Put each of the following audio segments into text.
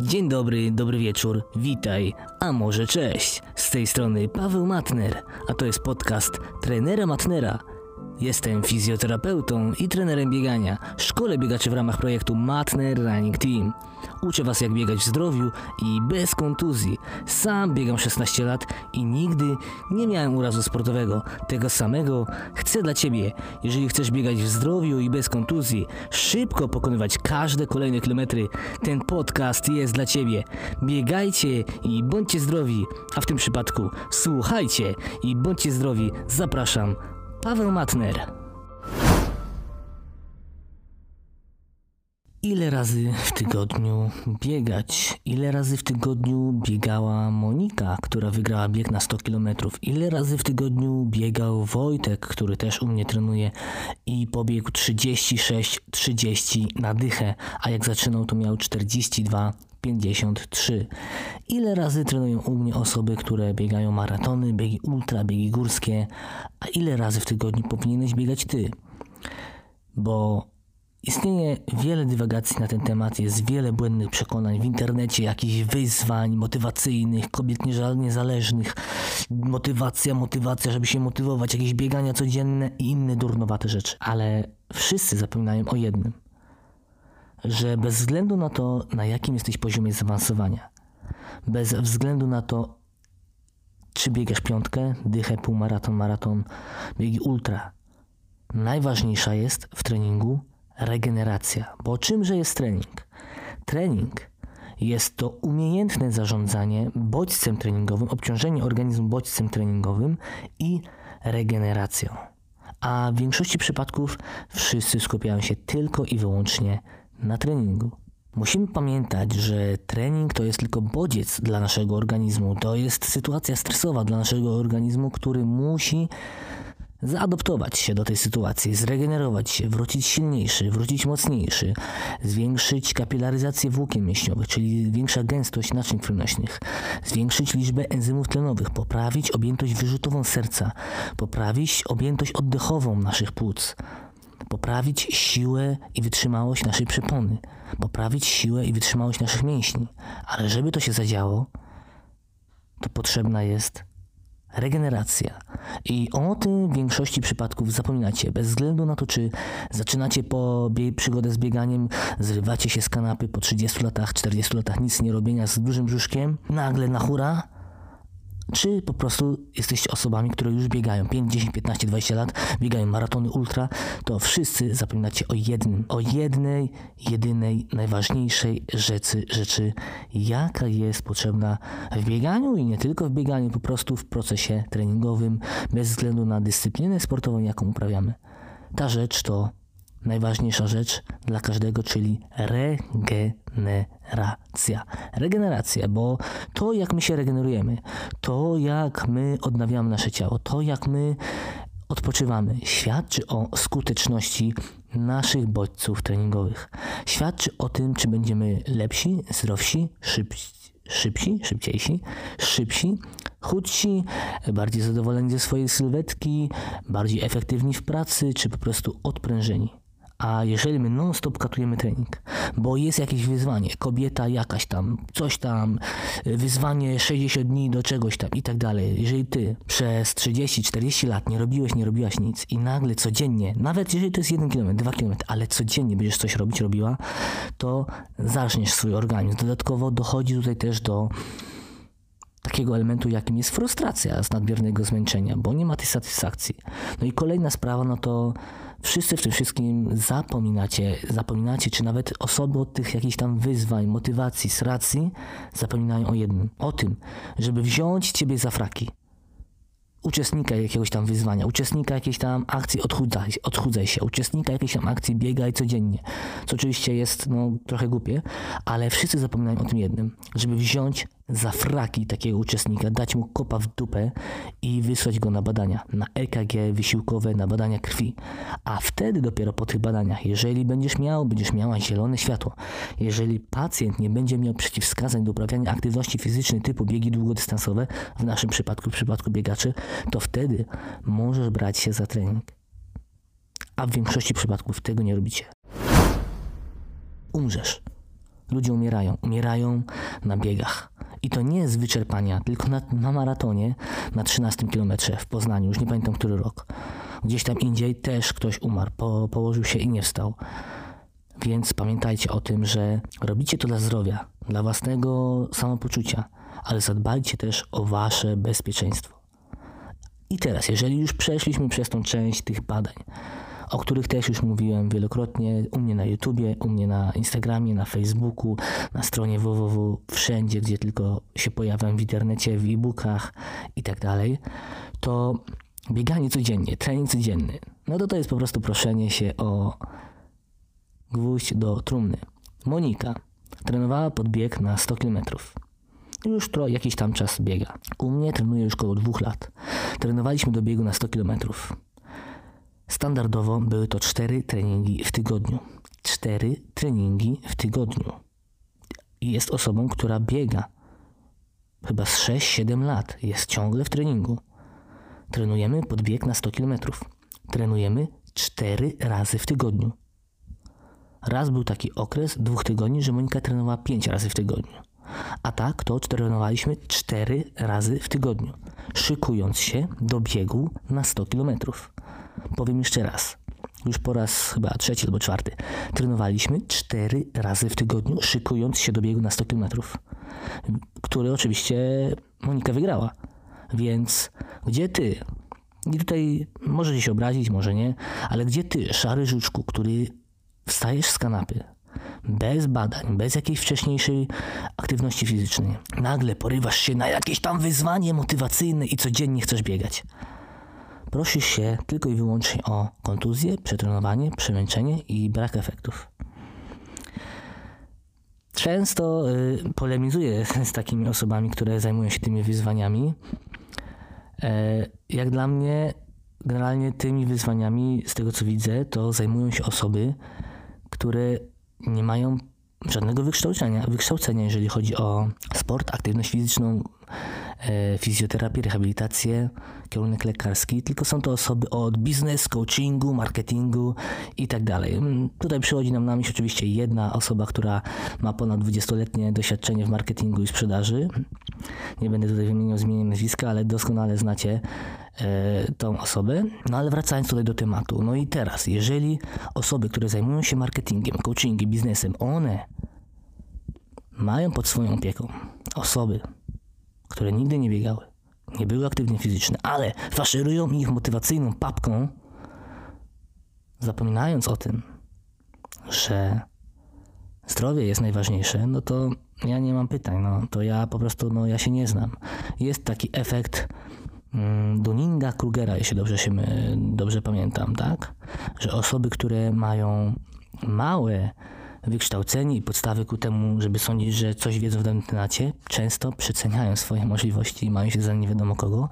Dzień dobry, dobry wieczór, witaj, a może cześć. Z tej strony Paweł Matner, a to jest podcast trenera Matnera. Jestem fizjoterapeutą i trenerem biegania. Szkole biegaczy w ramach projektu Matner Running Team. Uczę Was jak biegać w zdrowiu i bez kontuzji. Sam biegam 16 lat i nigdy nie miałem urazu sportowego. Tego samego chcę dla Ciebie. Jeżeli chcesz biegać w zdrowiu i bez kontuzji, szybko pokonywać każde kolejne kilometry, ten podcast jest dla Ciebie. Biegajcie i bądźcie zdrowi, a w tym przypadku słuchajcie i bądźcie zdrowi. Zapraszam, Paweł Matner. Ile razy w tygodniu biegać? Ile razy w tygodniu biegała Monika, która wygrała bieg na 100 km? Ile razy w tygodniu biegał Wojtek, który też u mnie trenuje i pobiegł 36-30 na dychę, a jak zaczynał to miał 42 53. Ile razy trenują u mnie osoby, które biegają maratony, biegi ultra, biegi górskie, a ile razy w tygodniu powinieneś biegać ty? Bo istnieje wiele dywagacji na ten temat, jest wiele błędnych przekonań w internecie, jakichś wyzwań motywacyjnych, kobiet niezależnych, motywacja, motywacja, żeby się motywować, jakieś biegania codzienne i inne durnowate rzeczy. Ale wszyscy zapominają o jednym – że bez względu na to, na jakim jesteś poziomie zaawansowania, bez względu na to, czy biegasz piątkę, dychę, półmaraton, maraton, biegi ultra, najważniejsza jest w treningu regeneracja. Bo czymże jest trening? Trening jest to umiejętne zarządzanie bodźcem treningowym, obciążenie organizmu bodźcem treningowym i regeneracją. A w większości przypadków wszyscy skupiają się tylko i wyłącznie na treningu. Musimy pamiętać, że trening to jest tylko bodziec dla naszego organizmu. To jest sytuacja stresowa dla naszego organizmu, który musi zaadoptować się do tej sytuacji, zregenerować się, wrócić silniejszy, wrócić mocniejszy, zwiększyć kapilaryzację włókien mięśniowych, czyli większa gęstość naczyń krwionośnych, zwiększyć liczbę enzymów tlenowych, poprawić objętość wyrzutową serca, poprawić objętość oddechową naszych płuc, poprawić siłę i wytrzymałość naszej przepony, poprawić siłę i wytrzymałość naszych mięśni. Ale żeby to się zadziało, to potrzebna jest regeneracja. I o tym w większości przypadków zapominacie. Bez względu na to, czy zaczynacie po przygodę z bieganiem, zrywacie się z kanapy po 30 latach, 40 latach nic nie robienia z dużym brzuszkiem, nagle na hura czy po prostu jesteście osobami, które już biegają 5, 10, 15, 20 lat, biegają maratony ultra, to wszyscy zapominacie o jednym, o jednej, jedynej, najważniejszej rzeczy, rzeczy, jaka jest potrzebna w bieganiu i nie tylko w bieganiu, po prostu w procesie treningowym, bez względu na dyscyplinę sportową, jaką uprawiamy. Ta rzecz to najważniejsza rzecz dla każdego, czyli regeneracja. Regeneracja, bo to jak my się regenerujemy, to jak my odnawiamy nasze ciało, to jak my odpoczywamy, świadczy o skuteczności naszych bodźców treningowych. Świadczy o tym, czy będziemy lepsi, zdrowsi, szybsi, szybsi, szybciejsi, szybsi, chudsi, bardziej zadowoleni ze swojej sylwetki, bardziej efektywni w pracy, czy po prostu odprężeni. A jeżeli my non-stop katujemy trening, bo jest jakieś wyzwanie, kobieta jakaś tam, coś tam, wyzwanie 60 dni do czegoś tam i tak dalej. Jeżeli ty przez 30-40 lat nie robiłeś, nie robiłaś nic i nagle codziennie, nawet jeżeli to jest 1 km, 2 km, ale codziennie będziesz coś robić, robiła, to zaczniesz swój organizm. Dodatkowo dochodzi tutaj też do takiego elementu, jakim jest frustracja z nadmiernego zmęczenia, bo nie ma tej satysfakcji. No i kolejna sprawa, no to wszyscy w tym wszystkim zapominacie, zapominacie, czy nawet osoby od tych jakichś tam wyzwań, motywacji, z racji, zapominają o jednym. O tym, żeby wziąć ciebie za fraki uczestnika jakiegoś tam wyzwania, uczestnika jakiejś tam akcji odchudzaj, odchudzaj się, uczestnika jakiejś tam akcji biegaj codziennie, co oczywiście jest no, trochę głupie, ale wszyscy zapominają o tym jednym, żeby wziąć za fraki takiego uczestnika, dać mu kopa w dupę i wysłać go na badania, na EKG wysiłkowe, na badania krwi. A wtedy dopiero po tych badaniach, jeżeli będziesz miał, będziesz miała zielone światło, jeżeli pacjent nie będzie miał przeciwwskazań do uprawiania aktywności fizycznej typu biegi długodystansowe, w naszym przypadku, w przypadku biegaczy, to wtedy możesz brać się za trening. A w większości przypadków tego nie robicie. Umrzesz Ludzie umierają. Umierają na biegach. I to nie z wyczerpania, tylko na, na maratonie na 13 kilometrze w Poznaniu, już nie pamiętam który rok. Gdzieś tam indziej też ktoś umarł, po, położył się i nie wstał. Więc pamiętajcie o tym, że robicie to dla zdrowia, dla własnego samopoczucia, ale zadbajcie też o wasze bezpieczeństwo. I teraz, jeżeli już przeszliśmy przez tą część tych badań, o których też już mówiłem wielokrotnie u mnie na YouTubie, u mnie na Instagramie, na Facebooku, na stronie www, wszędzie, gdzie tylko się pojawiam w internecie, w e-bookach i tak dalej, to bieganie codziennie, trening codzienny, no to to jest po prostu proszenie się o gwóźdź do trumny. Monika trenowała podbieg na 100 km. Już to jakiś tam czas biega. U mnie trenuje już około dwóch lat. Trenowaliśmy do biegu na 100 km. Standardowo były to cztery treningi w tygodniu. Cztery treningi w tygodniu. Jest osobą, która biega. Chyba z 6-7 lat. Jest ciągle w treningu. Trenujemy podbieg na 100 km. Trenujemy cztery razy w tygodniu. Raz był taki okres dwóch tygodni, że Monika trenowała pięć razy w tygodniu. A tak to trenowaliśmy cztery razy w tygodniu, szykując się do biegu na 100 kilometrów. Powiem jeszcze raz. Już po raz chyba trzeci albo czwarty. Trenowaliśmy cztery razy w tygodniu, szykując się do biegu na 100 km. Który oczywiście Monika wygrała. Więc gdzie ty? I tutaj możecie się obrazić, może nie, ale gdzie ty, szary żuczku, który wstajesz z kanapy, bez badań, bez jakiejś wcześniejszej aktywności fizycznej, nagle porywasz się na jakieś tam wyzwanie motywacyjne i codziennie chcesz biegać prosisz się tylko i wyłącznie o kontuzję, przetrenowanie, przemęczenie i brak efektów. Często y, polemizuję z takimi osobami, które zajmują się tymi wyzwaniami. E, jak dla mnie, generalnie tymi wyzwaniami, z tego co widzę, to zajmują się osoby, które nie mają żadnego wykształcenia, wykształcenia, jeżeli chodzi o sport, aktywność fizyczną, fizjoterapię, rehabilitację, kierunek lekarski, tylko są to osoby od biznes, coachingu, marketingu i tak dalej. Mm, tutaj przychodzi nam na myśl oczywiście jedna osoba, która ma ponad 20-letnie doświadczenie w marketingu i sprzedaży. Nie będę tutaj wymieniał zmienienia nazwiska, ale doskonale znacie e, tą osobę. No ale wracając tutaj do tematu. No i teraz, jeżeli osoby, które zajmują się marketingiem, coachingiem, biznesem, one mają pod swoją opieką osoby, które nigdy nie biegały, nie były aktywnie fizyczne, ale faszerują ich motywacjną papką, zapominając o tym, że zdrowie jest najważniejsze, no to ja nie mam pytań, no to ja po prostu, no ja się nie znam. Jest taki efekt mm, Dunninga-Krugera, jeśli dobrze się dobrze pamiętam, tak? Że osoby, które mają małe wykształceni i podstawy ku temu, żeby sądzić, że coś wiedzą w danym temacie, często przeceniają swoje możliwości i mają się za nie wiadomo kogo.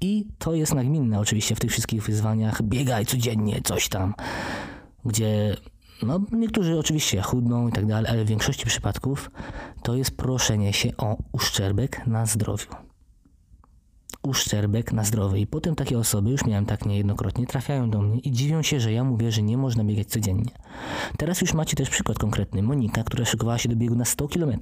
I to jest nagminne oczywiście w tych wszystkich wyzwaniach. Biegaj codziennie, coś tam, gdzie no, niektórzy oczywiście chudną i tak dalej, ale w większości przypadków to jest proszenie się o uszczerbek na zdrowiu uszczerbek na zdrowie. I potem takie osoby, już miałem tak niejednokrotnie, trafiają do mnie i dziwią się, że ja mówię, że nie można biegać codziennie. Teraz już macie też przykład konkretny. Monika, która szykowała się do biegu na 100 km,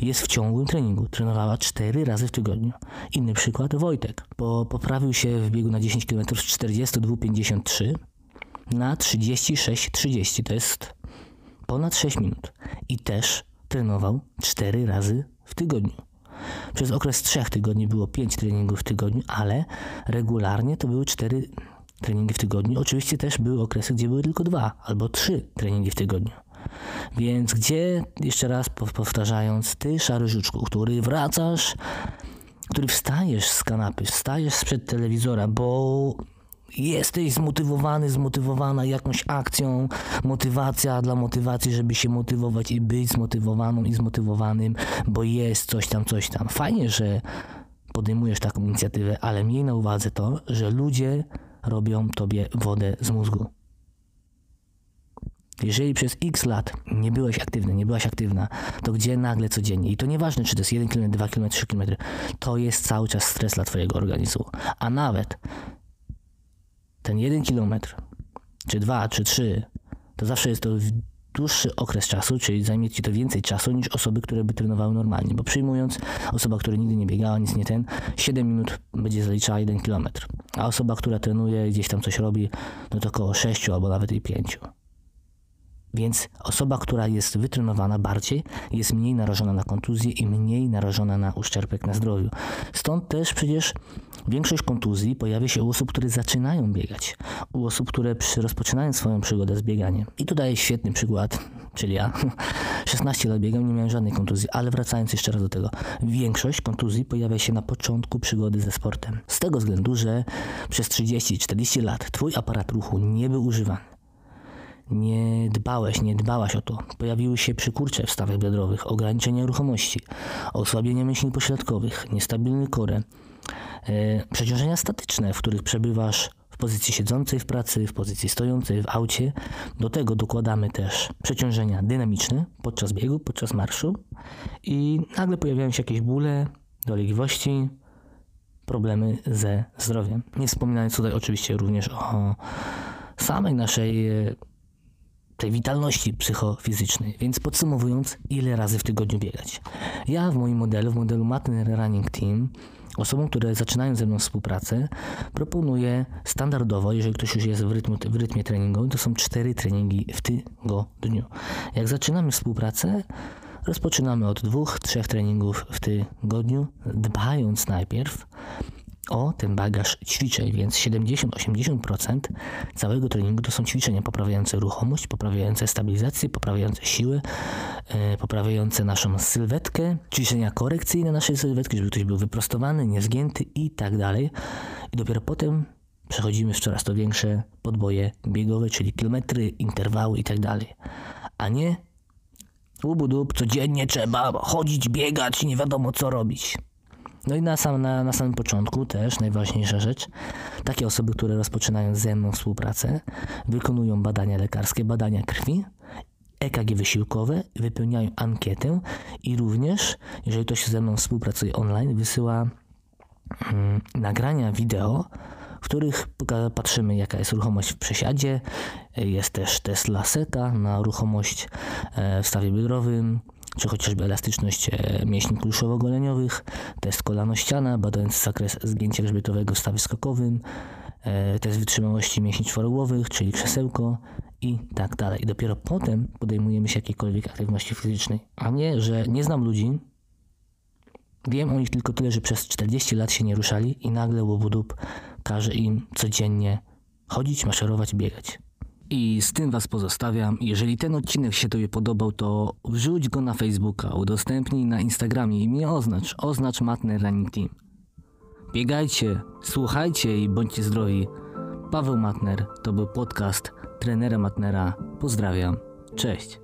jest w ciągłym treningu. Trenowała 4 razy w tygodniu. Inny przykład, Wojtek. Po, poprawił się w biegu na 10 km z 42,53 na 36,30. To jest ponad 6 minut. I też trenował 4 razy w tygodniu. Przez okres trzech tygodni było pięć treningów w tygodniu, ale regularnie to były cztery treningi w tygodniu. Oczywiście też były okresy, gdzie były tylko dwa albo trzy treningi w tygodniu. Więc gdzie, jeszcze raz powtarzając, ty, szary żuczku, który wracasz, który wstajesz z kanapy, wstajesz sprzed telewizora, bo jesteś zmotywowany, zmotywowana jakąś akcją, motywacja dla motywacji, żeby się motywować i być zmotywowaną i zmotywowanym, bo jest coś tam, coś tam. Fajnie, że podejmujesz taką inicjatywę, ale miej na uwadze to, że ludzie robią tobie wodę z mózgu. Jeżeli przez x lat nie byłeś aktywny, nie byłaś aktywna, to gdzie nagle codziennie? I to nieważne, czy to jest 1 km, 2 km, 3 km, to jest cały czas stres dla Twojego organizmu. A nawet ten jeden kilometr, czy dwa, czy trzy, to zawsze jest to dłuższy okres czasu, czyli zajmie ci to więcej czasu niż osoby, które by trenowały normalnie, bo przyjmując osoba, która nigdy nie biegała, nic nie ten, 7 minut będzie zaliczała 1 km, a osoba, która trenuje, gdzieś tam coś robi, no to około 6 albo nawet i 5. Więc osoba, która jest wytrenowana bardziej, jest mniej narażona na kontuzję i mniej narażona na uszczerbek na zdrowiu. Stąd też przecież większość kontuzji pojawia się u osób, które zaczynają biegać, u osób, które rozpoczynają swoją przygodę z bieganiem. I tu daję świetny przykład, czyli ja. 16 lat biegam, nie miałem żadnej kontuzji, ale wracając jeszcze raz do tego, większość kontuzji pojawia się na początku przygody ze sportem. Z tego względu, że przez 30-40 lat twój aparat ruchu nie był używany nie dbałeś, nie dbałaś o to. Pojawiły się przykurcze w stawach biodrowych, ograniczenia ruchomości, osłabienie myśli pośrodkowych, niestabilny korę, e, przeciążenia statyczne, w których przebywasz w pozycji siedzącej w pracy, w pozycji stojącej w aucie. Do tego dokładamy też przeciążenia dynamiczne podczas biegu, podczas marszu i nagle pojawiają się jakieś bóle, dolegliwości, problemy ze zdrowiem. Nie wspominając tutaj oczywiście również o samej naszej e, tej witalności psychofizycznej. Więc podsumowując, ile razy w tygodniu biegać? Ja w moim modelu, w modelu Matner Running Team, osobom, które zaczynają ze mną współpracę, proponuję standardowo, jeżeli ktoś już jest w, rytmie, w rytmie treningowym, to są cztery treningi w tygodniu. Jak zaczynamy współpracę, rozpoczynamy od dwóch, trzech treningów w tygodniu, dbając najpierw o ten bagaż ćwiczeń, więc 70-80% całego treningu to są ćwiczenia poprawiające ruchomość, poprawiające stabilizację, poprawiające siłę, yy, poprawiające naszą sylwetkę, ćwiczenia korekcyjne naszej sylwetki, żeby ktoś był wyprostowany, niezgięty i tak dalej. I dopiero potem przechodzimy w coraz to większe podboje biegowe, czyli kilometry, interwały i tak dalej. A nie łubu codziennie trzeba chodzić, biegać, nie wiadomo co robić. No i na, sam, na, na samym początku też najważniejsza rzecz, takie osoby, które rozpoczynają ze mną współpracę, wykonują badania lekarskie, badania krwi, EKG wysiłkowe, wypełniają ankietę i również, jeżeli ktoś ze mną współpracuje online, wysyła hmm, nagrania wideo, w których patrzymy, jaka jest ruchomość w przesiadzie. Jest też test Laseta na ruchomość e, w stawie biodrowym, czy chociażby elastyczność e, mięśni kulszowo-goleniowych, test kolano-ściana, badając zakres zgięcia grzbietowego w stawie skokowym, e, test wytrzymałości mięśni czworogłowych, czyli krzesełko i tak dalej. I dopiero potem podejmujemy się jakiejkolwiek aktywności fizycznej. A nie, że nie znam ludzi, wiem o nich tylko tyle, że przez 40 lat się nie ruszali i nagle łobudup każe im codziennie chodzić, maszerować, biegać. I z tym Was pozostawiam. Jeżeli ten odcinek się Tobie podobał, to wrzuć go na Facebooka, udostępnij na Instagramie i mnie oznacz. Oznacz Matner Running Team. Biegajcie, słuchajcie i bądźcie zdrowi. Paweł Matner to był podcast trenera Matnera. Pozdrawiam. Cześć.